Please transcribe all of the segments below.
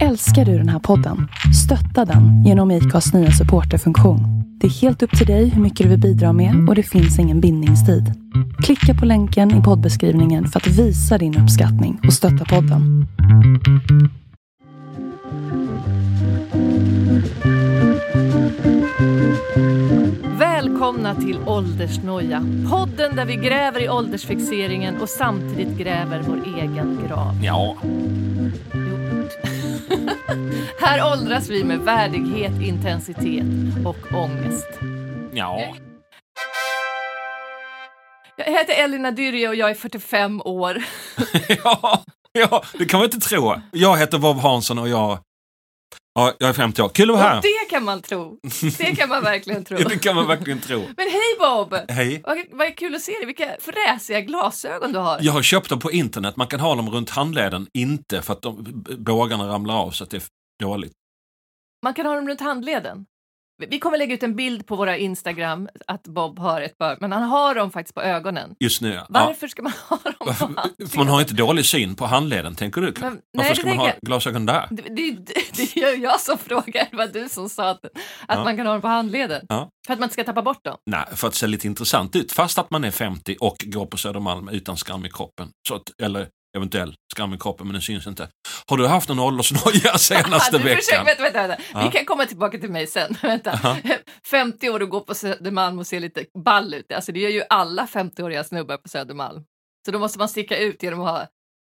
Älskar du den här podden? Stötta den genom IKAs nya supporterfunktion. Det är helt upp till dig hur mycket du vill bidra med och det finns ingen bindningstid. Klicka på länken i poddbeskrivningen för att visa din uppskattning och stötta podden. Välkomna till Åldersnoja. Podden där vi gräver i åldersfixeringen och samtidigt gräver vår egen grav. Ja. Här åldras vi med värdighet, intensitet och ångest. ja. Jag heter Elina Dyrje och jag är 45 år. ja, ja, det kan man inte tro. Jag heter Bob Hansson och jag, ja, jag är 50 år. Kul att vara här. Och det kan man tro. Det kan man verkligen tro. Det kan man verkligen tro. Men hej Bob! Hej. Vad, vad kul att se dig. Vilka fräsiga glasögon du har. Jag har köpt dem på internet. Man kan ha dem runt handleden. Inte för att de, bågarna ramlar av så att det är dåligt. Man kan ha dem runt handleden. Vi kommer lägga ut en bild på våra Instagram att Bob har ett bör, men han har dem faktiskt på ögonen. Just nu. Ja. Varför ska man ha dem på handleden? För man har inte dålig syn på handleden, tänker du? Men- nej, Varför det ska man ha jag. glasögon där? Det, det, det är jag som frågar, det var du som sa att, att Ja. man kan ha dem på handleden. Ja. För att man inte ska tappa bort dem. Nej, för att se lite intressant ut. Fast att man är 50 och går på Södermalm utan skam i kroppen. Så att, eller eventuell skam i kroppen, men den syns inte. Har du haft någon åldersnoja senaste du försöker, veckan? vänta, vänta, vänta. Ja. Vi kan komma tillbaka till mig sen. vänta. Ja. 50 år och gå på Södermalm och se lite ball ut. Alltså det gör ju alla 50-åriga snubbar på Södermalm. Så då måste man sticka ut genom att ha...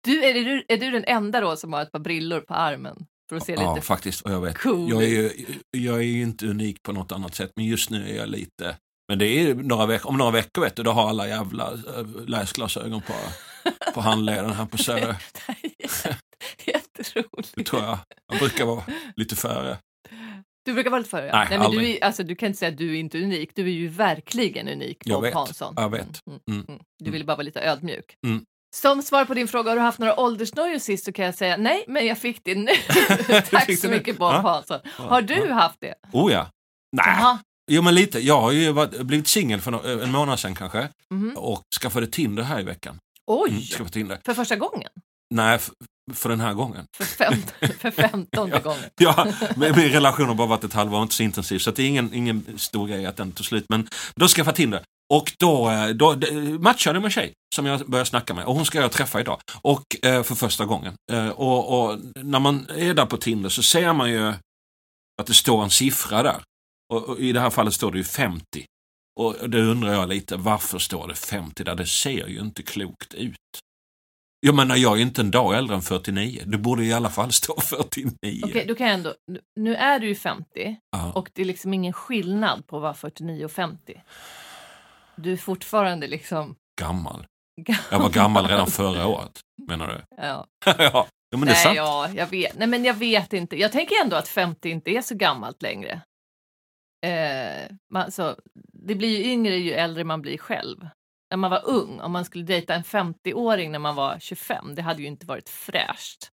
Du, är, du, är du den enda då som har ett par brillor på armen? För att se Ja, lite... faktiskt. Och jag vet. cool Jag är, ju, jag är ju inte unik på något annat sätt, men just nu är jag lite... Men det är några veckor, om några veckor vet du, då har alla jävla äh, läsglasögon på, på handleden här på jätte- Jätteroligt. Det tror jag. Jag brukar vara lite före. Du brukar vara lite före. ja. Nej, Nej, men du, aldrig. är, alltså, du kan inte säga att du är inte unik. Du är ju verkligen unik, Jag Bob vet, Hansson. jag vet. Mm, Mm. mm. Du ville bara vara lite ödmjuk. Mm. Som svar på din fråga, har du haft några åldersnojor sist så kan jag säga nej, men jag fick det nu. Tack så mycket Bob Ja. Hansson. Har du haft det? Oh ja. Nej, jo men lite. Jag har ju varit, blivit singel för en månad sedan kanske Mhm. och skaffade Tinder här i veckan. Oj, Mm, skaffade Tinder. för första gången? Nej, för den här gången. För, fem, för femtonde gången? Ja, min min relation har bara varit ett halvår inte så intensiv så det är ingen, ingen stor grej att den tog slut. Men då skaffade jag Tinder och då, eh, då matchade jag med en tjej som jag började snacka med och hon ska jag träffa idag. Och eh, för första gången. Eh, och, och när man är där på Tinder så ser man ju att det står en siffra där. Och, och i det här fallet står det ju 50. Och då undrar jag lite, varför står det 50 där? Det ser ju inte klokt ut. Jag menar, jag är inte en dag äldre än 49. Det borde i alla fall stå 49. Okej, då kan jag ändå... nu- är du ju 50 Ja. och det är liksom ingen skillnad på att vara 49 och 50. Du är fortfarande liksom... Gammal. Jag var gammal redan förra året, menar du? Ja. ja, men det är Nej, sant. ja, jag vet. Nej, men jag vet inte. Jag tänker ändå att 50 inte är så gammalt längre. Eh, man, så, det blir ju yngre ju äldre man blir själv. När man var ung, om man skulle dejta en 50-åring när man var 25, det hade ju inte varit fräscht.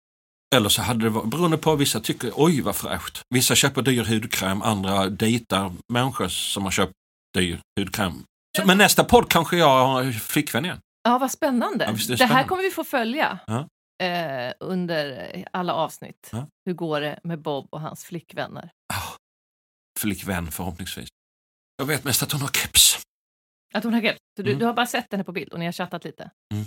Eller så hade det varit, beroende på, vissa tycker oj vad fräscht. Vissa köper dyr hudkräm, andra dejtar människor som har köpt dyr hudkräm. Så, men nästa podd kanske jag har flickvän igen. Ja, vad spännande. Ja, visst är det det här spännande. kommer vi få följa Ja. eh, under alla avsnitt. Ja. Hur går det med Bob och hans flickvänner? Flickvän förhoppningsvis. Jag vet mest att hon har keps. Att hon har keps. Så du, Mm. du har bara sett henne på bild och ni har chattat lite? Mm.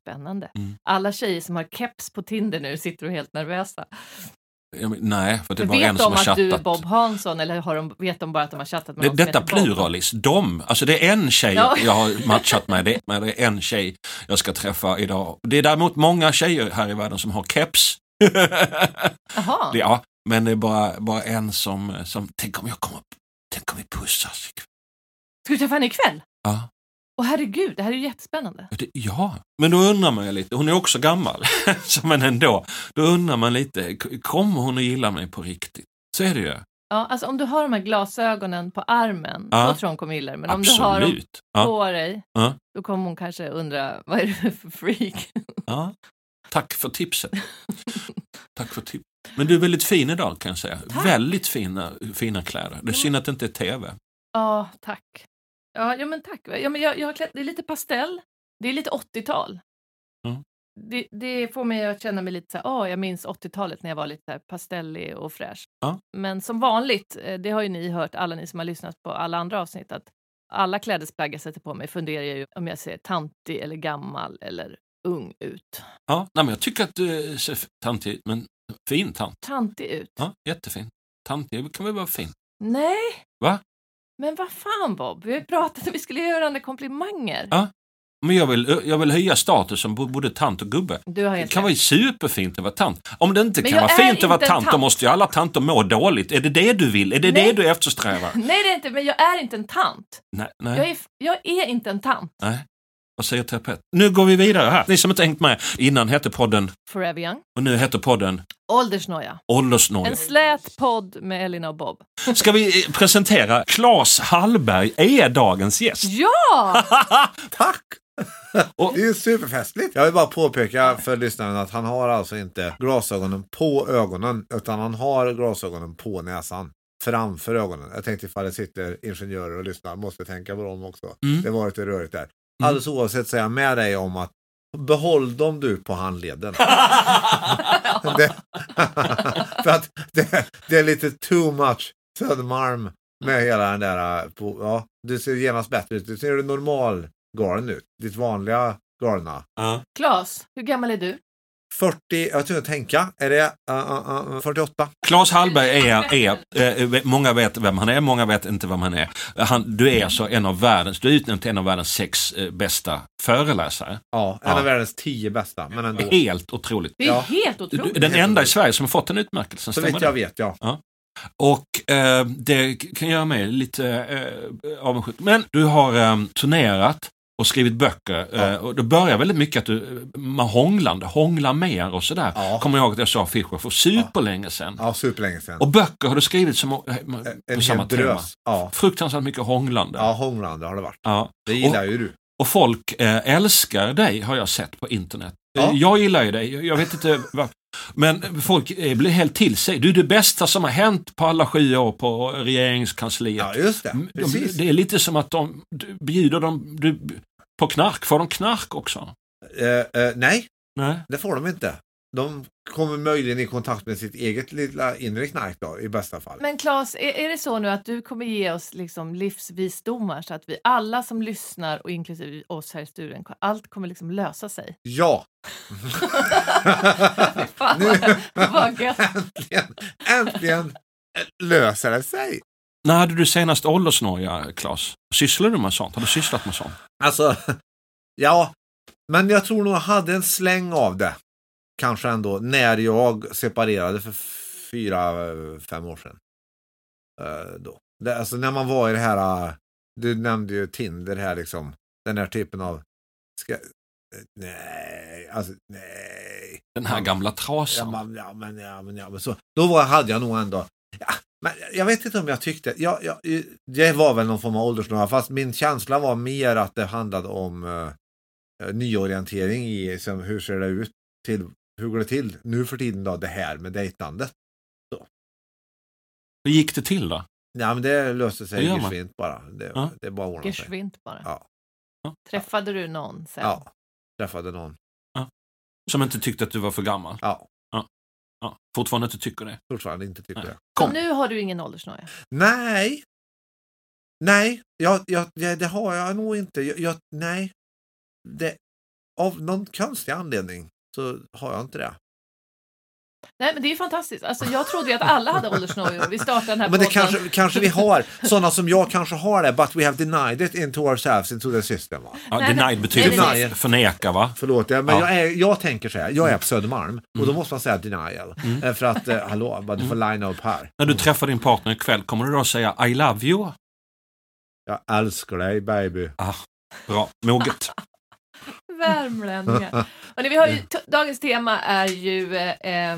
Spännande. Mm. Alla tjejer som har keps på Tinder nu sitter och är helt nervösa. Men, nej, för det Men var vet en som de har att du är chattat. Bob Hansson eller har de, vet de bara att de har chattat med Det, någon detta pluralis, de, alltså det är en tjej Ja. jag har matchat med, det, men det är en tjej jag ska träffa idag. Det är däremot många tjejer här i världen som har keps. Jaha. ja, men det är bara, bara en som, som, tänk om jag kommer, tänk om vi pussas. ikväll. Ska du träffa henne ikväll? Ja, Åh herregud, det här är ju jättespännande. det, ja, men då undrar man ju lite, hon är också gammal, men ändå, då undrar man lite, kommer hon att gilla mig på riktigt? Så är det ju. Ja, alltså om du har de här glasögonen på armen, Ja. då tror hon kommer gilla det. Men om du har dem Absolut. Ja, på dig, Ja. då kommer hon kanske undra, vad är du för freak? ja. Tack för tipset. Tack för tips. Men du är väldigt fin idag kan jag säga. Tack. Väldigt fina, fina kläder. Det är synd att det inte är tv. Ja, tack. Ja, ja men tack. Ja, men jag, jag har klätt, det är lite pastell, det är lite 80-tal. Mm. det, det får mig att känna mig lite så här, åh, jag minns 80-talet när jag var lite pastellig och fräsch. Ja. Men som vanligt, eh, det har ju ni hört, alla ni som har lyssnat på alla andra avsnitt, att alla klädesplagg jag sätter på mig funderar jag ju om jag ser tantig eller gammal eller ung ut. Ja, nej, men jag tycker att du ser tantig ut, men fin tant. Tantig ut? Ja, jättefin. Tantig kan väl vara fin? Nej. Va? Men vad fan Bob, vi har pratat om att vi skulle göra andra komplimanger. Ja. Men jag vill, jag vill höja statusen på både tant och gubbe. Du har Det kan vara superfint att vara tant. Om det inte Men kan vara fint att vara en tant, då tant. måste ju alla tanter må dåligt. Är det det du vill? Är det Nej. det du eftersträvar? Nej, det är inte, men jag är inte en tant. Nej, nej. Jag är, jag är inte en tant. nej. Vad säger terapeut? Nu går vi vidare här. Ni som inte hängt med. Innan hette podden, Forever Young. och nu heter podden Åldersnoja. Åldersnoja. En slät podd med Elina och Bob. Ska vi eh, presentera Claes Hallberg är dagens gäst. Ja! Tack! Och- Det är superfestligt. Jag vill bara påpeka för lyssnaren att han har alltså inte glasögonen på ögonen utan han har glasögonen på näsan. Framför ögonen. Jag tänkte ifall det sitter ingenjörer och lyssnar, måste tänka på dem också. Mm. Det var lite rörigt där. Alldeles oavsett så är jag med dig om att behåll dem du på handleden. det, för att det, det är lite too much Södermalm med hela den där, på, ja, du ser genast bättre ut. Du ser normal galen ut. Ditt vanliga galna. Ja. Klas, hur gammal är du? 40, jag tror jag tänka, är det uh, uh, uh, 48? Claes Hallberg är, är eh, många vet vem han är, många vet inte vem han är. Han, du är alltså en av världens, du är utnämnd till en av världens sex eh, bästa föreläsare. Ja, en Ja. av världens tio bästa, men ändå. Helt otroligt. Det är Ja. helt Du otroligt. är den enda i Sverige som har fått den utmärkelsen, Så vitt jag vet, ja. Och eh, det kan göra mig lite eh, avundsjuk. Men du har eh, turnerat och skrivit böcker. Eh, Ja. och det börjar väldigt mycket att du, med hånglande, hångla mer och sådär. Ja. Kommer jag ihåg att jag sa Fischer för superlänge sedan. Ja, superlänge sedan. Och böcker har du skrivit som, eh, på en samma tema. Ja. Fruktansvärt mycket hånglande. ja, hånglande har det varit. Ja. Det gillar ju du. Och folk eh, älskar dig har jag sett på internet. Ja. Eh, Jag gillar ju dig, jag- vet inte. Men folk eh, blir helt till sig. Du är det bästa som har hänt på alla sju år på regeringskansliet. Ja, just det. Mm, De, Precis. det är lite som att de du, bjuder dem du, på knark. Får de knark också? Eh, eh, nej, Nej. det får de inte. De kommer möjligen i kontakt med sitt eget lilla inre knark då, i bästa fall. Men Klas, är, är det så nu att du kommer ge oss liksom livsvisdomar så att vi alla som lyssnar och inklusive oss här i studion, allt kommer liksom lösa sig? Ja, Fan, Nu- vad gött. äntligen, äntligen löser det sig. När hade du senast åldersnoja, Claes? Sysslar du med sånt? Har du sysslat med sånt? Alltså, ja, men jag tror nog jag hade en släng av det. Kanske ändå, när jag separerade för fyra, fem år sedan. Eh, då. Det, alltså när man var i det här, eh, du nämnde ju Tinder här liksom, den här typen av, ska, eh, nej, alltså nej. Den här gamla Ja, trasan. men, ja, men, ja, men, ja, men så. Då var, hade jag nog ändå, ja, men jag vet inte om jag tyckte, ja, ja, det var väl någon form av åldersnöja, fast min känsla var mer att det handlade om uh, nyorientering i som, hur ser det ut, till, hur går det till nu för tiden då, det här med dejtandet. Hur gick det till då? Ja, men det löste Det sig geschwint bara. Det, Ja. det bara ordnade sig. Bara. Ja. Ja. Träffade du någon sen? Ja, träffade någon. Som inte tyckte att du var för gammal? Ja, Ja. Fortfarande inte tycker det? fortfarande inte tycker Nej. Så Kom. nu har du ingen åldersnoja? Nej. Nej, jag, jag, det, det har jag nog inte. Jag, jag, nej. Det, av någon konstig anledning så har jag inte det. Nej, men det är ju fantastiskt. Alltså, jag trodde ju att alla hade åldersnojor. Vi startade den här Men det podden. kanske, kanske vi har, sådana som jag kanske har det, but we have denied it into ourselves, into the system. Va? Ja, Nej, denied betyder nej, nej. för- förneka va? Förlåt, men Ja. jag, är, jag tänker så här, jag är på Södermalm och då Mm. måste man säga denial. Mm. Eh, För att, eh, hallå, bara, du får line up här. När du träffar din partner ikväll, kommer du då säga I love you? Jag älskar dig baby. Bra, moget. Värmlänningar. Vi har ju, dagens tema är ju eh,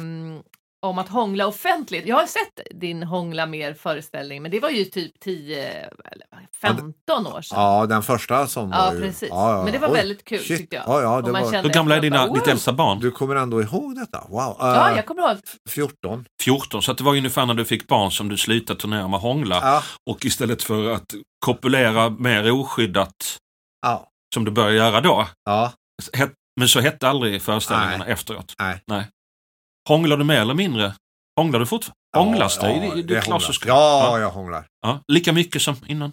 om att hångla offentligt. Jag har sett din Hångla mer föreställning, men det var ju typ 10, eller 15 år sedan. Ja, den första som Ja, var ju... precis. Ja, ja, Men det var oj, väldigt kul shit. tyckte jag. Ja, ja, Och det man var... kände Hur gamla är dina, bara, ditt wow. äldsta barn? Du kommer ändå ihåg detta? Wow. Ja, Eh, jag kommer ihåg. 14. 14, så att det var ungefär när du fick barn som du slutade turnera med hångla. Ja, Och istället för att kopulera mer oskyddat ja, som du började göra då, ja. het- Men så hette aldrig föreställningarna efteråt. Nej. Hånglar du mer eller mindre? Hånglar du fortfarande? Hånglas det? Ja, i- i det hånglas. klassiska? Ja, jag hånglar. ja. Lika mycket som innan?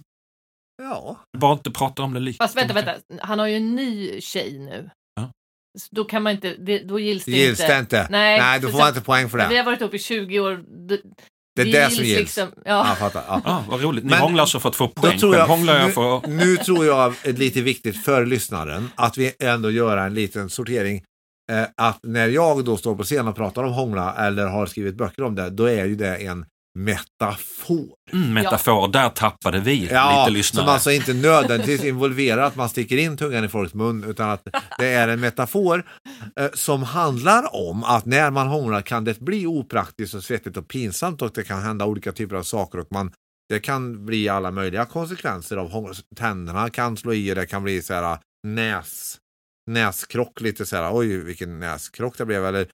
Ja. Bara inte prata om det lika Fast vänta, mycket. vänta. Han har ju en ny tjej nu. Ja. Så Då kan man inte, det, då gills det Gills inte. det inte? Nej, Nej, då får så- man inte poäng för Vi det. har varit uppe i 20 år. Det, Det är det som gills. Liksom, Ja, ja. fattar. Ja. Ja, vad roligt. Ni Men- hånglar så för att få poäng. tror jag, hånglar jag nu, för... nu tror jag är lite viktigt för lyssnaren att vi ändå gör en liten sortering. Eh, att när jag då står på scen och pratar om hångla eller har skrivit böcker om det, då är ju det en metafor. Mm, metafor, där tappade vi Ja, lite som lyssnare. alltså inte nödvändigtvis involverar att man sticker in tungan i folks mun utan att det är en metafor eh, som handlar om att när man hånglar kan det bli opraktiskt och svettigt och pinsamt och det kan hända olika typer av saker och man det kan bli alla möjliga konsekvenser av hångel. Tänderna kan slå i och det kan bli så här näs, näskrock, lite så här oj vilken näskrock det blev eller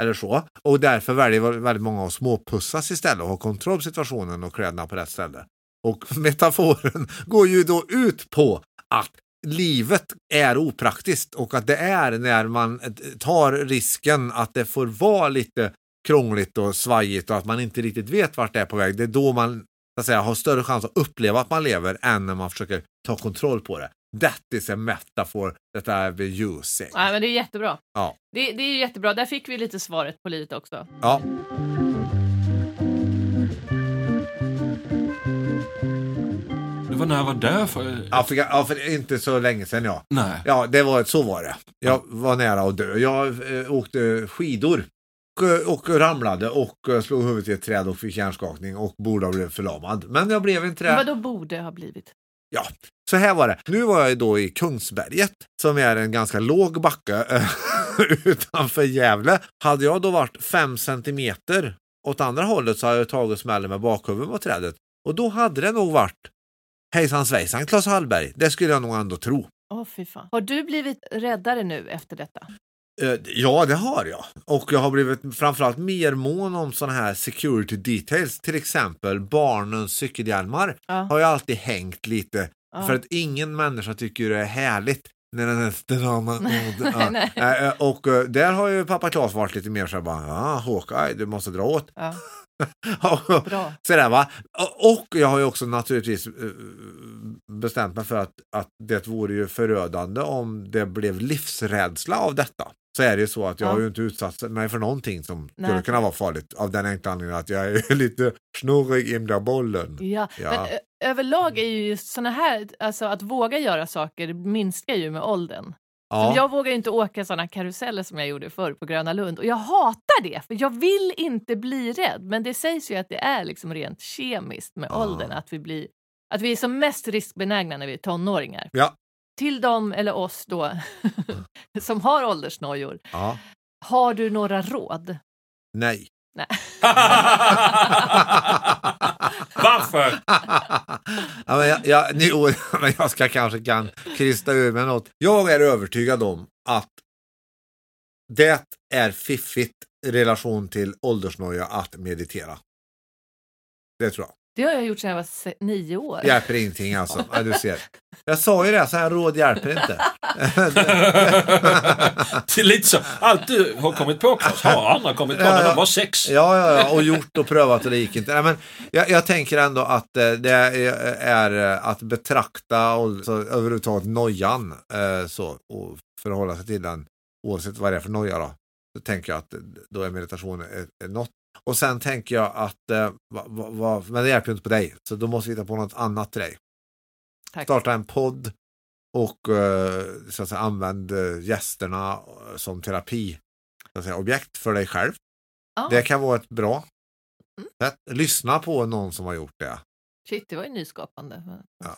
eller så. Och därför väljer väldigt många att småpussas istället och ha kontroll på situationen och kläderna på rätt ställe. Och metaforen går ju då ut på att livet är opraktiskt och att det är när man tar risken att det får vara lite krångligt och svajigt och att man inte riktigt vet vart det är på väg. Det är då man så att säga, har större chans att uppleva att man lever än när man försöker ta kontroll på det. That is a metaphor that I've been using. Nej, men det är jättebra. Ja. Det, det är jättebra. Där fick vi lite svaret på livet också. Ja. Det var när jag var där för... Afrika, ja, för inte så länge sedan ja. Nej. Ja, det var, så var det. Jag var nära att dö. Jag eh, åkte skidor och, och ramlade och eh, slog huvudet i ett träd och fick hjärnskakning och borde ha blivit förlamad. Men jag blev inte Men det. vad då borde ha blivit? Ja, så här var det. Nu var jag då i Kungsberget som är en ganska låg backe eh, utanför Gävle. Hade jag då varit fem centimeter åt andra hållet så hade jag tagit smällen med bakhuvudet mot trädet. Och då hade det nog varit hejsan svejsan Claes Hallberg. Det skulle jag nog ändå tro. Åh, fy fan. Har du blivit räddare nu efter detta? Eh, Ja, det har jag. Och jag har blivit framförallt mer mån om sådana här security details. Till exempel barnens cykelhjälmar Ja. har ju alltid hängt lite. Ja. För att ingen människa tycker det är härligt när den är Nej, nej. ja. Och eh, där har ju pappa Claes varit lite mer så här bara, Håkan, du måste dra åt. Ja. Sådär va. Och- jag har ju också naturligtvis eh, bestämt mig för att, att det vore ju förödande om det blev livsrädsla av detta. Så är det ju så att jag Ja. har ju inte utsatt mig för någonting som Nej. skulle kunna vara farligt av den enkla anledningen att jag är lite snurrig i den bollen. Ja. Ja. Men ö- överlag är ju såna här, alltså att våga göra saker minskar ju med åldern. Ja. Jag vågar ju inte åka såna karuseller som jag gjorde förr på Gröna Lund och jag hatar det för jag vill inte bli rädd. Men det sägs ju att det är liksom rent kemiskt med Ja. åldern att vi blir att vi är som mest riskbenägna när vi är tonåringar. Ja. Till dem eller oss då som har åldersnojor, ja. har du några råd? Nej. Nej. Varför? ja, men jag, jag, jo, men jag ska kanske kan krysta ur med något. Jag är övertygad om att det är fiffigt i relation till åldersnoja att meditera. Det tror jag. Det har jag gjort sedan jag var nio år. Hjälper ingenting alltså. Ja, du ser. Jag sa ju det, så här råd hjälper inte. Det är lite så. Allt du har kommit på Claes har andra kommit på Ja, när ja. de var sex. Ja, ja, ja, och gjort och prövat och det gick inte. Nej, men jag, jag tänker ändå att eh, det är, eh, att betrakta och, så, överhuvudtaget nojan eh, så, och förhålla sig till den oavsett vad det är för noja då. Så tänker jag att då är meditation något. Och sen tänker jag att, eh, va, va, va, men det hjälper ju inte på dig, så då måste vi hitta på något annat till dig. Tack. Starta en podd och eh, så att säga, använd eh, gästerna eh, som terapi så att säga, objekt för dig själv. Ja. Det kan vara ett bra sätt. Lyssna på någon som har gjort det. Shit, det var ju nyskapande. Ja.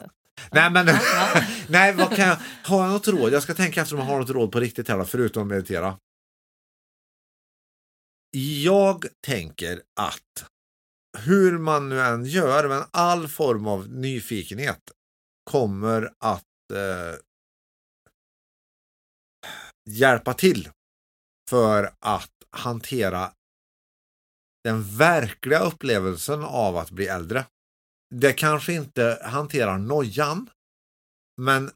Nej, men nej, vad kan jag, har jag något råd? Jag ska tänka efter om jag har något råd på riktigt här då, förutom meditera. Jag tänker att hur man nu än gör, men all form av nyfikenhet kommer att eh, hjälpa till för att hantera den verkliga upplevelsen av att bli äldre. Det kanske inte hanterar nojan, men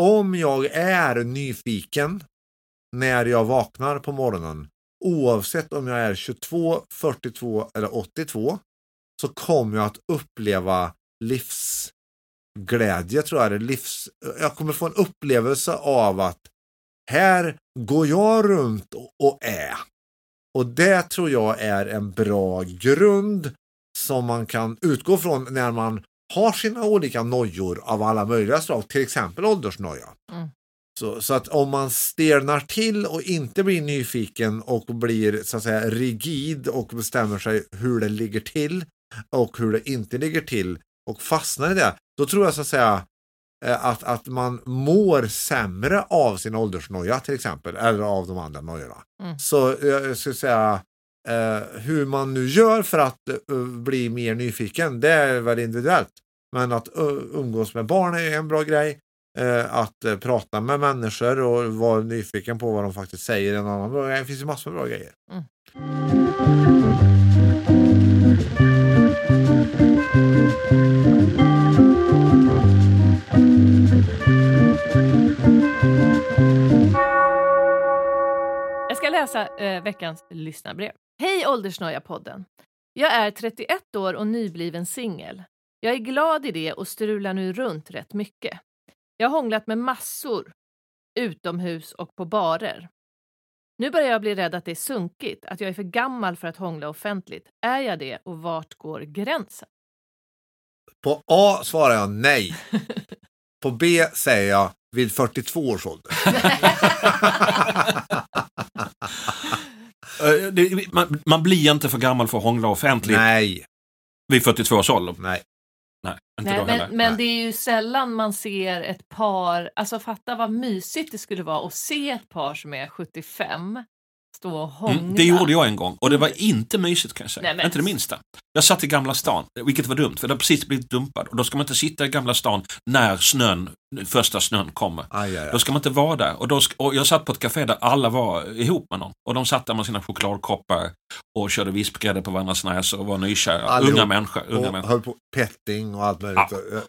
om jag är nyfiken när jag vaknar på morgonen, oavsett om jag är 22, 42 eller 82, så kommer jag att uppleva livsglädje, tror jag. Livs... Jag kommer få en upplevelse av att här går jag runt och är. Och det tror jag är en bra grund som man kan utgå från när man har sina olika nojor av alla möjliga slag, till exempel åldersnoja. Mm. Så, så att om man stelnar till och inte blir nyfiken och blir så att säga rigid och bestämmer sig hur det ligger till och hur det inte ligger till och fastnar i det, då tror jag så att säga eh, att, att man mår sämre av sin åldersnoja till exempel, eller av de andra nojorna. Mm. Så eh, jag skulle säga eh, hur man nu gör för att eh, bli mer nyfiken, det är väl individuellt. Men att eh, umgås med barn är en bra grej. Eh, att eh, prata med människor och vara nyfiken på vad de faktiskt säger en annan bra grej. Det finns ju massor med bra grejer. Mm. Jag ska läsa eh, veckans lyssnarbrev. Hej Åldersnoja-podden! Jag är 31 år och nybliven singel. Jag är glad i det och strular nu runt rätt mycket. Jag har hånglat med massor, utomhus och på barer. Nu börjar jag bli rädd att det är sunkigt, att jag är för gammal för att hångla offentligt. Är jag det och vart går gränsen? På A svarar jag nej. På B säger jag vid 42 års ålder. Eh, man, man blir inte för gammal för att hångla offentligt nej, vid 42 års ålder. nej. Nej, inte Nej, då heller. men, men Nej. det är ju sällan man ser ett par, alltså fatta vad mysigt det skulle vara att se ett par som är 75 stå och hångla. Mm, det gjorde jag en gång och det var inte mysigt kan jag säga. Nej, men- Inte det minsta. Jag satt i Gamla stan, vilket var dumt för det har precis blivit dumpad och då ska man inte sitta i Gamla stan när snön, första snön kommer. Aj, aj, Då aj. ska man inte vara där. Och, då, och jag satt på ett café där alla var ihop med någon. Och de satt där med sina chokladkoppar och körde vispgrädde på varandras näsor och var nykära. Allihop. Unga människor. Unga Och människor. höll på petting och allt möjligt. Ja.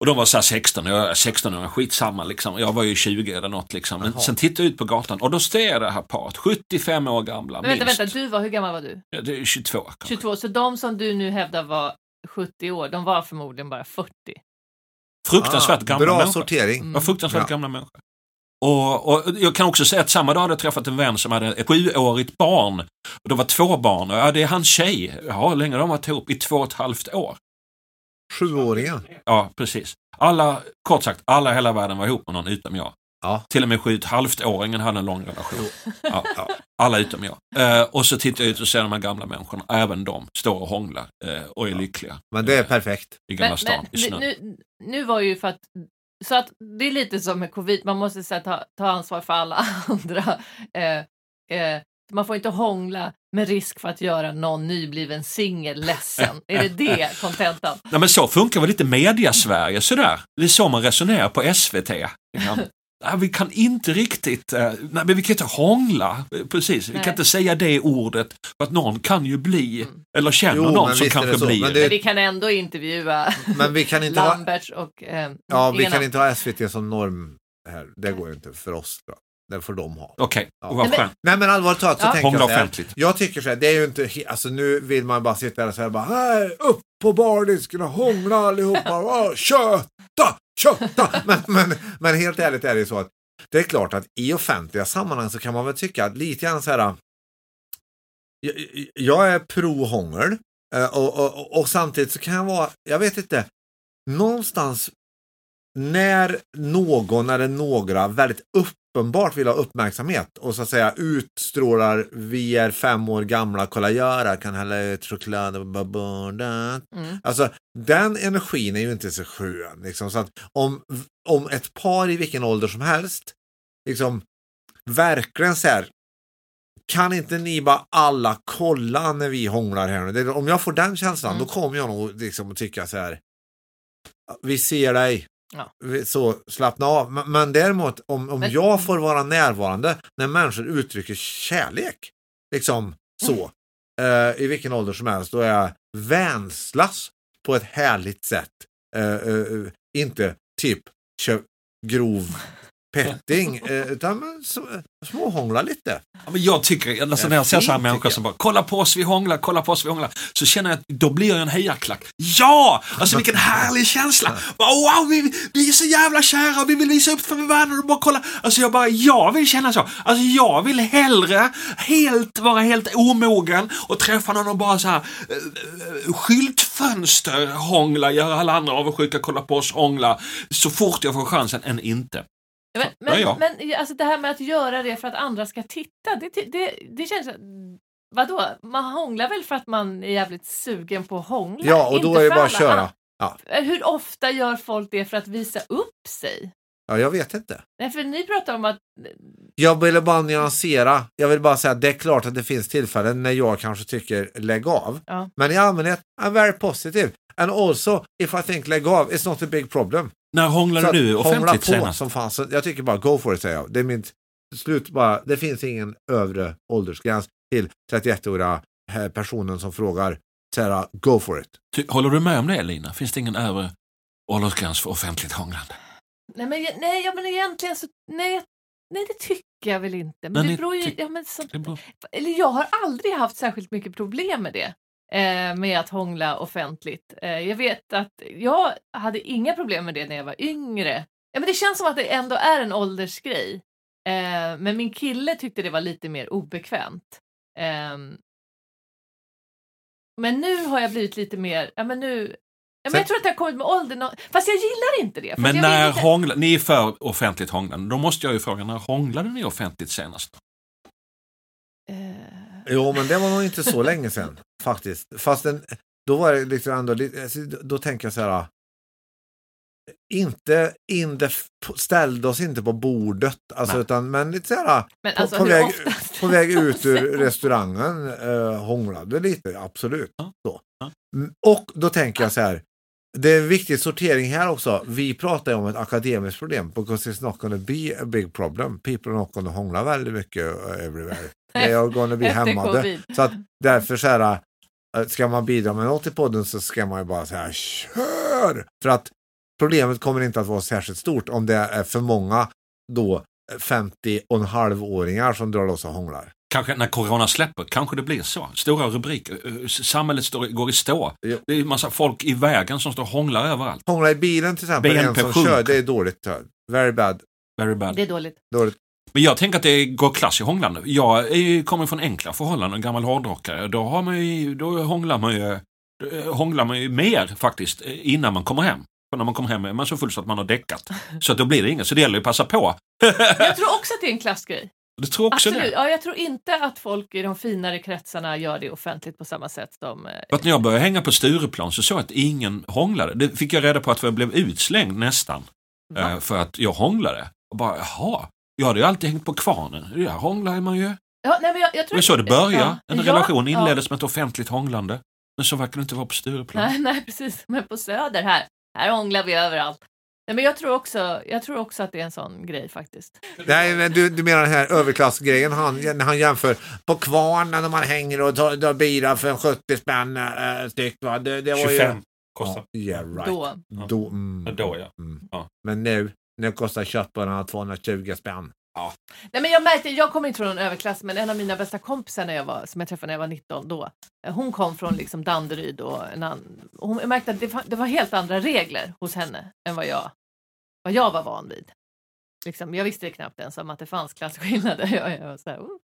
Och de var så här 16, jag är 16 år, skitsamma liksom. Jag var ju 20 eller något liksom. Men Jaha. sen tittade jag ut på gatan och då ser jag det här paret, 75 år gamla Men vänta, minst. vänta, du var, hur gammal var du? Ja, det är 22 kanske. 22, så de som du nu hävdar var 70 år, de var förmodligen bara 40. Fruktansvärt Ah, gamla Bra människor. sortering. Mm. var fruktansvärt Ja. gamla människor. Och, och jag kan också säga att samma dag hade jag träffat en vän som hade ett sjuårigt barn. Och det var två barn och ja, det är hans tjej. Ja, hur länge har de varit ihop? I två och ett halvt år. Sjuåringen. Ja, precis. Alla, kort sagt, alla i hela världen var ihop med någon utom jag. Ja. Till och med sju halvt-åringen hade en lång relation. Ja, Ja. alla utom jag. Eh, och så tittar jag ut och ser de här gamla människorna, även de, står och hånglar eh, och är lyckliga. Men det är perfekt. I Gamla stan, i nu, snön. nu, nu var ju för att så att det är lite som med covid, man måste så här, ta, ta ansvar för alla andra. Eh, eh, man får inte hångla med risk för att göra någon nybliven singel ledsen. är det det kontentan? Nej, men så funkar väl lite media-Sverige sådär. Det är så man resonerar på SVT. Ja. Nej, vi kan inte riktigt, eh, nej, men vi kan inte hångla. Precis, vi Nej. kan inte säga det ordet för att någon kan ju bli, Mm. eller känner Jo, någon som kanske så. blir. Men det- Men vi kan ändå intervjua Men vi kan inte ha, Lamberts och eh, ja, vi ena- kan inte ha SVT som norm här. Det går ju inte för oss. Då. Det får de ha. Okej, Ja. och vad Nej, men- skönt. Nej men allvarligt talat så Ja. tänker jag så här. offentligt. Jag tycker så här, det är ju inte, alltså nu vill man bara sitta där och säga bara "Här, upp på bardisken och hångla allihopa, köta, köta. Men, men, men helt ärligt är det ju så att det är klart att i offentliga sammanhang så kan man väl tycka att lite grann så här. Jag, jag är pro hångel eh, och, och, och, och samtidigt så kan jag vara, jag vet inte, någonstans när någon eller några väldigt uppenbart vill ha uppmärksamhet och så att säga utstrålar vi är fem år gamla, kolla göra, kan hälla ut choklad på bordet. Mm. Alltså den energin är ju inte så skön. Liksom, så att om, om ett par i vilken ålder som helst liksom verkligen så här kan inte ni bara alla kolla när vi hånglar här nu? Det, om jag får den känslan Mm. då kommer jag nog liksom att tycka så här vi ser dig. Ja. Så slappna av. Men, men däremot om, om Men- jag får vara närvarande när människor uttrycker kärlek, liksom så, eh, i vilken ålder som helst, då är jag vänslas på ett härligt sätt. Eh, eh, eh, inte typ grov petting, eh, utan småhångla lite. Ja, men jag tycker, alltså, när jag ser så här människor som bara kolla på oss, vi hånglar, kolla på oss, vi hånglar. Så känner jag att då blir jag en hejarklack. Ja! Alltså vilken härlig känsla! Wow, vi, vi är så jävla kära och vi vill visa upp för varandra och bara kolla. Alltså jag bara, jag vill känna så. Alltså jag vill hellre helt vara helt omogen och träffa någon och bara så här eh, skyltfönster hångla, göra alla andra avundsjuka, kolla på oss hångla så fort jag får chansen än inte. Men, Ja, ja. men, men alltså det här med att göra det för att andra ska titta, det, det, det känns... Vadå? Man hånglar väl för att man är jävligt sugen på att hångla? Ja, och då är det bara att köra. Ja. andra. Hur ofta gör folk det för att visa upp sig? Ja, jag vet inte. Nej, för ni pratar om att... Jag ville bara nyansera. Jag vill bara säga att det är klart att det finns tillfällen när jag kanske tycker lägg av. Ja. Men i allmänhet, I'm very positive. And also, if I think lägg av, it's not a big problem. När hånglade du offentligt på senast? som fan. Så jag tycker bara go for it säger jag. Det är mitt slut bara. Det finns ingen övre åldersgräns till 31-åriga eh, personen som frågar. Säga go for it. Ty- Håller du med om det Lina? Finns det ingen övre åldersgräns för offentligt hånglande? Nej, men, nej, ja, men egentligen så... Nej, nej, det tycker jag väl inte. Men Men det beror ju... Ja, men så, Det beror- eller jag har aldrig haft särskilt mycket problem med det. Eh, med att hångla offentligt. Eh, jag vet att jag hade inga problem med det när jag var yngre. Ja, men det känns som att det ändå är en åldersgrej. Eh, men min kille tyckte det var lite mer obekvämt. Ehm, men nu har jag blivit lite mer, ja men nu, ja, men jag tror att det har kommit med åldern. Fast jag gillar inte det. Men när inte- hångla, ni är för offentligt hånglande, då måste jag ju fråga, när hånglade ni offentligt senast? Eh, Jo, men det var nog inte så länge sedan faktiskt. Fast den, då var det liksom ändå alltså, då- tänker jag så här. Inte in the, ställde oss inte på bordet, alltså, Nej. utan, men lite så här men på, alltså, på, väg, på väg ut ur restaurangen eh, hånglade lite, absolut. Ja, Så. ja. Och då tänker jag så här, det är en viktig sortering här också. Vi pratar ju om ett akademiskt problem, because it's not gonna be a big problem. People are not gonna hångla väldigt mycket uh, everywhere. They are gonna be hämmade. Så att därför så här, äh, ska man bidra med något i podden så ska man ju bara säga kör! För att problemet kommer inte att vara särskilt stort om det är för många då 50 och en halvåringar som drar loss och hånglar. Kanske när corona släpper, kanske det blir så. Stora rubriker, eh, samhället står, går i stå. Jo. Det är massa folk i vägen som står och hånglar överallt. Hångla i bilen till exempel, en BNP som sjunker. kör, det är dåligt. Very bad. Very bad. Det är dåligt. dåligt. Men jag tänker att det går klass i hånglande. Jag är, kommer från enkla förhållanden, en gammal hårdrockare. Då, har man ju, då hånglar man ju hånglar man ju mer faktiskt eh, innan man kommer hem. För när man kommer hem är man så full så att man har däckat. Så att då blir det inget. Så det gäller ju att passa på. Jag tror också att det är en klassgrej. Du tror också Absolut. det? Ja, jag tror inte att folk i de finare kretsarna gör det offentligt på samma sätt som... eh, att när jag började hänga på Stureplan så såg jag att ingen hånglade. Det fick jag reda på att jag blev utslängd nästan. Va? eh, För att jag hånglade. Och bara, jaha. Jag hade ju alltid hängt på kvarnen. Där hånglar man ju. Det Ja, nej, men jag, jag tror var så det började. Ja. En Ja, relation ja. inleddes med ett offentligt hånglande. Men så verkar det inte vara på Stureplan. Nej, nej, precis. Men på Söder här, här hånglar vi överallt. Nej, men jag tror, också, jag tror också att det är en sån grej faktiskt. Nej, men du, du menar den här överklassgrejen han, när han jämför på kvarnen när man hänger och tar, tar bira för en 70 spänn äh, styck. Va? Det, det var 25 ju... kostar. Ja, yeah, right. Då. Då, mm, Ja, då, ja. Mm. Ja. Men nu, nu kostar köttbullarna 220 spänn. Nej, men jag märkte, jag kommer inte från någon överklass, men en av mina bästa kompisar när jag var, som jag träffade när jag var 19 då, hon kom från liksom Danderyd och en annan, och hon jag märkte att det, det var helt andra regler hos henne än vad jag, vad jag var van vid. Liksom, jag visste knappt ens om att det fanns klasskillnader. Jag, jag var så här, oh.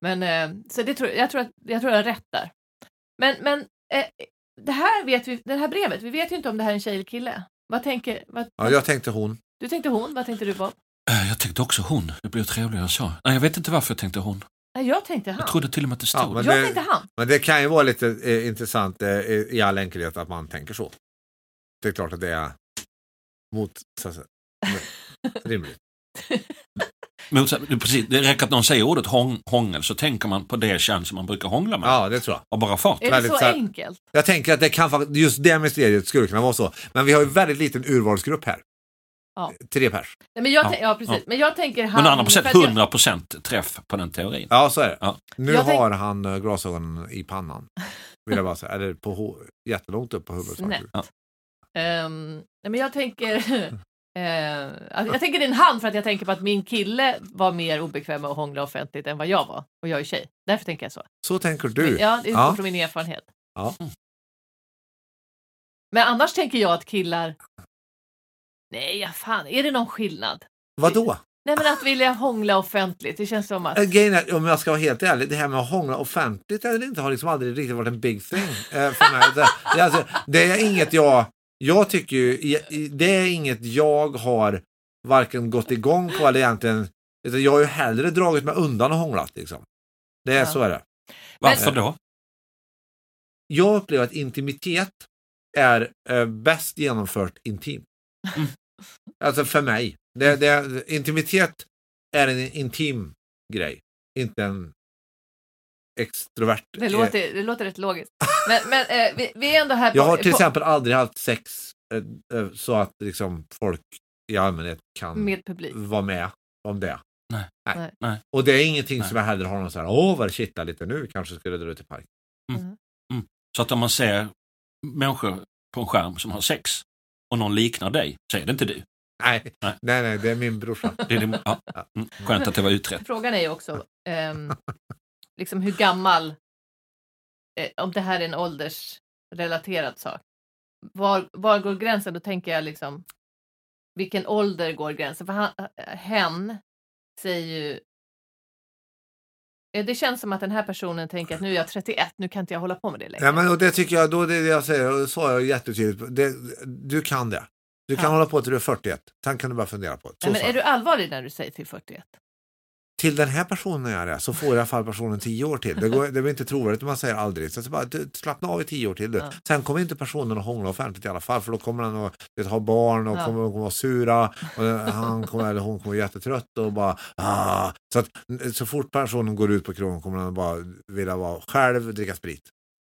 Men eh, så det tror, jag, tror att, jag tror jag har rätt där. Men, men eh, det här vet vi, det här brevet, vi vet ju inte om det här är en tjej eller kille. Vad tänker, vad, Ja, jag tänkte hon. Du tänkte hon, vad tänkte du på? Eh, Jag tänkte också hon. Det blir trevligare så. Nej, jag vet inte varför jag tänkte hon. Nej, jag tänkte han. Jag trodde till och med att det stod. Ja, men jag det- tänkte han. Men det kan ju vara lite eh, intressant eh, i all enkelhet att man tänker så. Det är klart att det är mot så att säga, rimligt. Men, så- precis, det räcker att någon säger ordet hång, hångel så tänker man på det kön som man brukar hångla med. Ja, det tror jag. Och bara fart. Är det Väldigt så så enkelt? Jag tänker att det kan fakt- just det mysteriet skulle kunna vara så. Men vi har ju väldigt liten urvalsgrupp här. Ja. Tre pers. Nej, men jag, Ja, ja, precis. ja. Men jag tänker han... Men procent, för att jag- 100 procent träff på den teorin. Ja, så är det. Ja. Nu Jag tänk- har han eh, glasögonen i pannan. Vill jag bara säga. Eller på ho- jättelångt upp på huvudet. Snett. faktiskt. Ehm, nej, men jag tänker... Alltså, jag tänker det är en han för att jag tänker på att min kille var mer obekväm med att hångla offentligt än vad jag var. Och jag är tjej. Därför tänker jag så. Så tänker du. Ja, det är Ja. från min erfarenhet. Ja. Men annars tänker jag att killar... Nej, ja, fan, är det någon skillnad? Vadå? Nej, men att vilja hångla offentligt, det känns som att... Grejen är, om jag ska vara helt ärlig, det här med att hångla offentligt eller inte har liksom aldrig riktigt varit en big thing eh, för mig. Det, det, är alltså, det är inget jag, jag tycker ju, det är inget jag har varken gått igång på eller egentligen, utan jag har ju hellre dragit mig undan och hånglat liksom. Det är Ja. så är det. Varför då? Jag upplever att intimitet är eh, bäst genomfört intimt. Mm. Alltså för mig. Det, det, intimitet är en intim grej, inte en extrovert. Det låter, det låter rätt logiskt. Men, men eh, vi, vi är ändå här på... Jag har till på, exempel aldrig haft sex eh, eh, så att liksom folk i allmänhet kan Med vara med om det. Nej. Nej. Nej. Och det är ingenting Nej. som jag heller har någon så här, åh vad det kittlar lite nu, kanske skulle dra ut i park. Så att om man ser människor på en skärm som har sex och någon liknar dig, så är det inte du. Nej, Nej. nej, nej, det är min brorsa. Det är din, ja. mm, skönt att det var utrett. Frågan är ju också ehm, liksom hur gammal, eh, om det här är en åldersrelaterad sak. Var, var går gränsen? Då tänker jag liksom, vilken ålder går gränsen? För han, hen säger ju, eh, det känns som att den här personen tänker att nu är jag 31, nu kan inte jag hålla på med det längre. Ja, men, och det tycker jag, då det är det jag säger, och det sa jag jättetydligt, det, du kan det. Du kan Ja. hålla på till du är 41, sen kan du bara fundera på det. Så Nej, men är du allvarlig när du säger till 41? Till den här personen är det, så får i alla fall personen 10 år till. Det, går, det blir inte trovärdigt om man säger aldrig. Så att bara, du, slappna av i 10 år till du. Ja. Sen kommer inte personen att hångla offentligt i alla fall, för då kommer han att vet, ha barn och Ja. kommer, kommer vara sura. Och han kommer, eller hon kommer vara jättetrött och bara ah. Så att så fort personen går ut på krogen kommer han bara vilja vara själv, dricka sprit.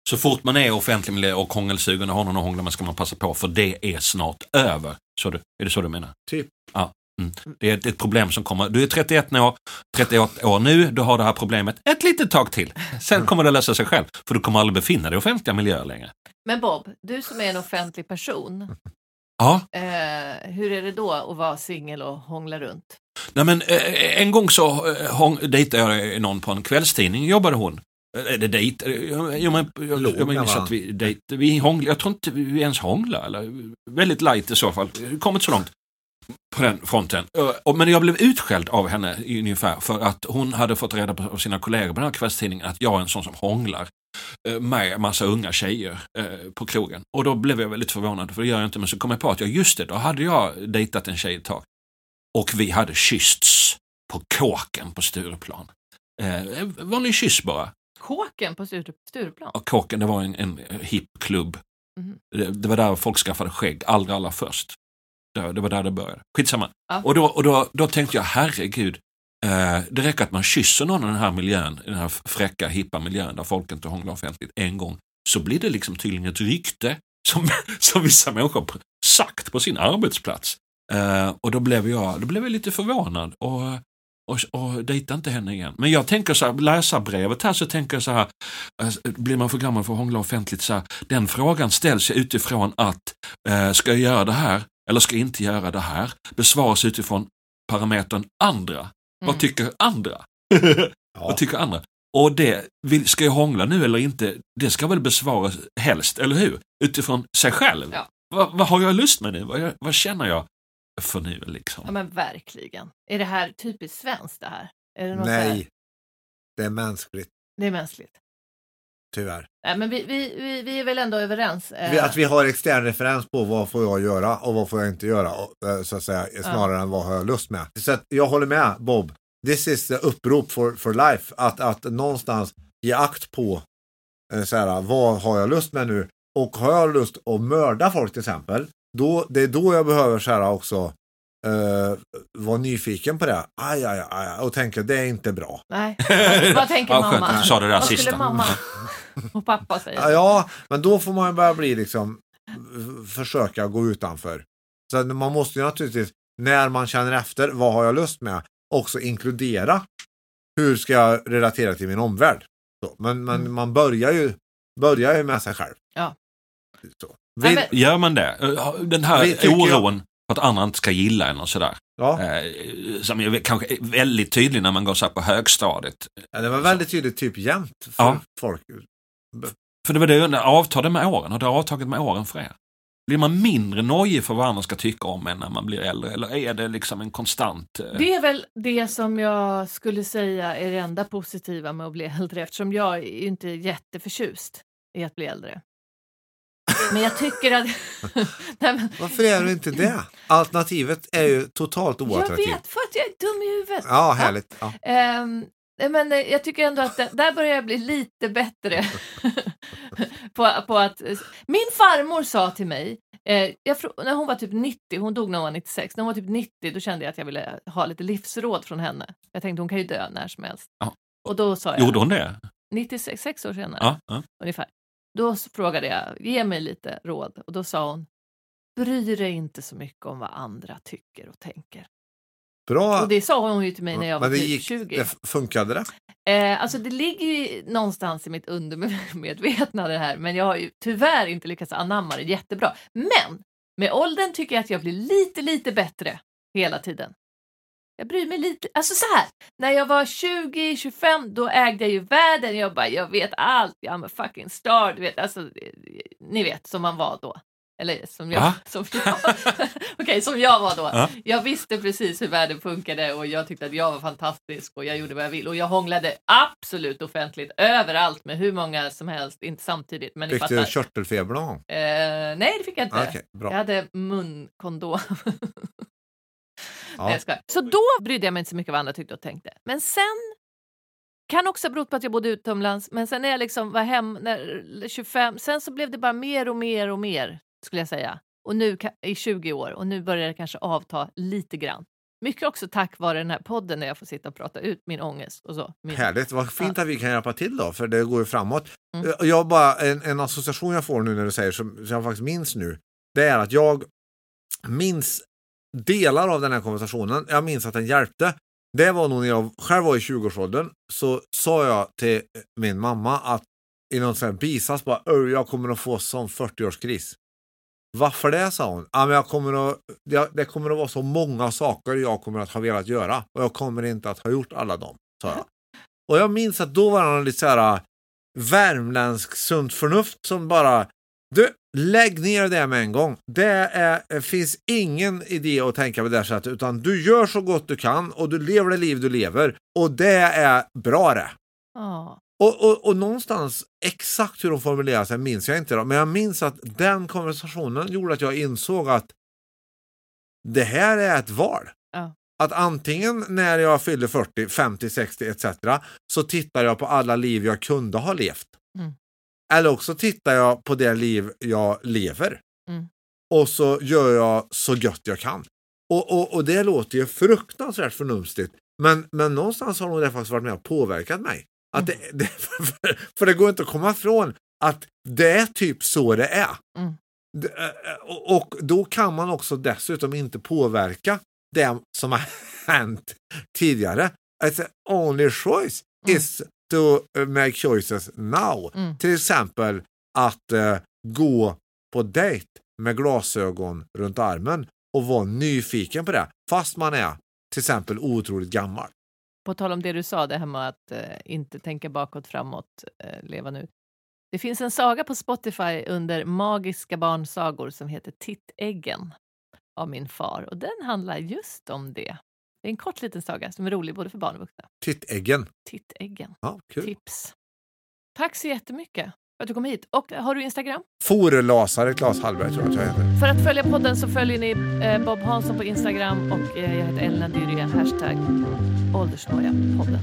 Så fort man är i offentlig miljö och hångelsugen och har någon att hångla med ska man passa på för det är snart över. Så du, är det så du menar? Typ. Ja. Mm. Det är ett, ett problem som kommer. Du är 31 år, 38 år nu, du har det här problemet ett litet tag till. Sen kommer det lösa sig själv, för du kommer aldrig befinna dig i offentliga miljöer längre. Men Bob, du som är en offentlig person, Ja, eh, hur är det då att vara singel och hångla runt? Nej, men, eh, en gång så eh, hång- dejtade jag någon på en kvällstidning, jobbade hon. Eh, Det dejt, jo, men, jag, Låg jag minns att vi, dejt, vi hånglade, jag tror inte vi ens hånglade, eller väldigt light i så fall, kommit så långt på den fronten. Men jag blev utskälld av henne ungefär för att hon hade fått reda på av sina kollegor på den här kvällstidningen att jag är en sån som hånglar eh, med massa unga tjejer eh, på krogen. Och då blev jag väldigt förvånad, för det gör jag inte, men så kom jag på att ja, just det, då hade jag dejtat en tjej ett tag. Och vi hade kyssts på kåken på Stureplan. Eh, vanlig kyss bara. Kåken på Sture- Stureplan? Och kåken, det var en, en hipp klubb. Mhm. Det, det var där folk skaffade skägg allra, allra först. Det, det var där det började. Skitsamma. Ja. Och, då, och då, då tänkte jag, herregud, eh, det räcker att man kysser någon i den här miljön, i den här fräcka, hippa miljön där folk inte hånglar offentligt en gång, så blir det liksom tydligen ett rykte som, som vissa människor sagt på sin arbetsplats. Eh, och då blev, jag, då blev jag lite förvånad och, och, och dejtade inte henne igen. Men jag tänker så här, läsarbrevet här så tänker jag så här, eh, blir man för gammal för att hångla offentligt så här, den frågan ställs utifrån att eh, ska jag göra det här eller ska jag inte göra det här? Besvaras utifrån parametern andra. Vad Mm. tycker andra? Ja. Vad tycker andra? Och det, ska jag hångla nu eller inte? Det ska väl besvaras helst, eller hur? Utifrån sig själv. Ja. Vad, vad har jag lust med nu? Vad, vad känner jag för nu liksom? Ja men verkligen. Är det här typiskt svenskt det här? Är det så här- Nej, det är mänskligt, Det är mänskligt. tyvärr. Nej men vi, vi, vi, vi är väl ändå överens. eh, att vi har extern referens på vad får jag göra och vad får jag inte göra, eh, så att säga, snarare än vad har jag lust med. Så att jag håller med Bob. This is the upprop for, for life. Att, att någonstans ge akt på eh, så här, vad har jag lust med nu? Och har jag lust att mörda folk till exempel, då, det är då jag behöver så här också eh, vara nyfiken på det. Aj, aj, aj, och tänka det är inte bra. Nej, vad, tänker Ja, skönt mamma? du sa det där vad sista. skulle mamma och pappa säga? Ja, men då får man ju börja bli liksom försöka gå utanför. Så man måste ju naturligtvis, när man känner efter, vad har jag lust med, också inkludera hur ska jag relatera till min omvärld. Så, men men Mm. man börjar ju, börjar ju med sig själv. Ja. Så. Nej, Vill, men- Gör man det? Eh, Den här Vi tycker jag- oron För att andra inte ska gilla en och sådär. Ja, Eh, som är kanske är väldigt tydlig när man går så här på högstadiet. ja, det var väldigt tydligt typ jämt för Ja. folk. För det var det, det avtade med åren och det har avtagit med åren för er. Blir man mindre nojig för vad andra ska tycka om en när man blir äldre? Eller är det liksom en konstant... eh, Det är väl det som jag skulle säga är det enda positiva med att bli äldre eftersom jag är inte jätteförtjust i att bli äldre. Men jag tycker att... Nej, men, Varför är du inte det? Alternativet är ju totalt jag oattraktivt. vet, för att jag är dum i huvudet. Ja, härligt. Ja. Nej, men eh, jag tycker ändå att det, där börjar jag bli lite bättre. på, på att, min farmor sa till mig, eh, jag, när hon var typ 90, hon dog när hon var 96, när hon var typ 90 då kände jag att jag ville ha lite livsråd från henne. Jag tänkte hon kan ju dö när som helst. Ja. Och då sa jag, Gjorde hon det? 96 sex år senare Ja, ja. ungefär. Då frågade jag, ge mig lite råd. Och då sa hon, bry dig inte så mycket om vad andra tycker och tänker. Bra. Och det sa hon ju till mig när jag var Men det typ gick, 20. det funkade det? Eh, alltså det ligger ju någonstans i mitt undermedvetna det här, men jag har ju tyvärr inte lyckats anamma det jättebra. Men med åldern tycker jag att jag blir lite, lite bättre hela tiden. Jag bryr mig lite. Alltså så här, när jag var 20-25 då ägde jag ju världen. Jag bara, jag vet allt, I'm a fucking star. Du vet, alltså, eh, ni vet som man var då. Eller som jag, som jag, Okej, som jag var då. Ja. Jag visste precis hur världen funkade och jag tyckte att jag var fantastisk och jag gjorde vad jag ville. Och jag hånglade absolut offentligt överallt med hur många som helst, inte samtidigt. Men Fick du körtelfeber någon? Eh, nej, det fick jag inte. Okej, Jag bra. hade munkondom. Nej, Ja. jag skojar. Så då brydde jag mig inte så mycket vad andra tyckte och tänkte. Men sen kan också ha berott på att jag bodde utomlands. Men sen när jag liksom var hem när 25, sen så blev det bara mer och mer och mer skulle jag säga. Och nu i 20 år och nu börjar det kanske avta lite grann. Mycket också tack vare den här podden när jag får sitta och prata ut min ångest och så. Min... Härligt, vad fint att vi kan hjälpa till då, för det går ju framåt. Mm. Eh, Jag bara, en, en association jag får nu när du säger, som, som jag faktiskt minns nu, det är att jag minns delar av den här konversationen. Jag minns att den hjälpte. Det var nog när jag själv var i 20-årsåldern, så sa jag till min mamma att i någon sån här bisats bara, jag kommer att få sån 40-årskris. Varför det, sa hon. Ja, men jag kommer att, det, kommer att vara så många saker jag kommer att ha velat göra och jag kommer inte att ha gjort alla dem, sa jag. Och jag minns att då var det någon lite så här äh, värmländsk sunt förnuft som bara du, lägg ner det med en gång. Det är, finns ingen idé att tänka på det sättet utan du gör så gott du kan och du lever det liv du lever och det är bra det. Ja. Och, och, och någonstans exakt hur de formulerade sig minns jag inte då, men jag minns att den konversationen gjorde att jag insåg att det här är ett val. Ja. Att antingen när jag fyller 40, 50, 60 etc. så tittar jag på alla liv jag kunde ha levt. Mm. Eller också tittar jag på det liv jag lever. Mm. Och så gör jag så gött jag kan. Och, och, och det låter ju fruktansvärt förnumstigt. Men, men någonstans har nog det faktiskt varit med och påverkat mig. Att det, det, för, för det går inte att komma ifrån att det är typ så det är. Mm. Det, eh, och, då kan man också dessutom inte påverka det som har hänt tidigare. Alltså, only choice Mm. is to make choices now. Mm. Till exempel att eh, gå på dejt med glasögon runt armen och vara nyfiken på det. Fast man är till exempel otroligt gammal. På tal om det du sa, det här med att eh, inte tänka bakåt, framåt, eh, leva nu. Det finns en saga på Spotify under magiska barnsagor som heter Tittäggen av min far och den handlar just om det. Det är en kort liten saga som är rolig både för barn och vuxna. Tittäggen. Tittäggen. Ja, kul. Tips. Tack så jättemycket för att du kom hit. Och har du Instagram? Forlasare Claes Hallberg tror jag att jag heter. För att följa podden så följer ni eh, Bob Hansson på Instagram och eh, jag heter Elna Dyrje, hashtag åldersnoja-podden.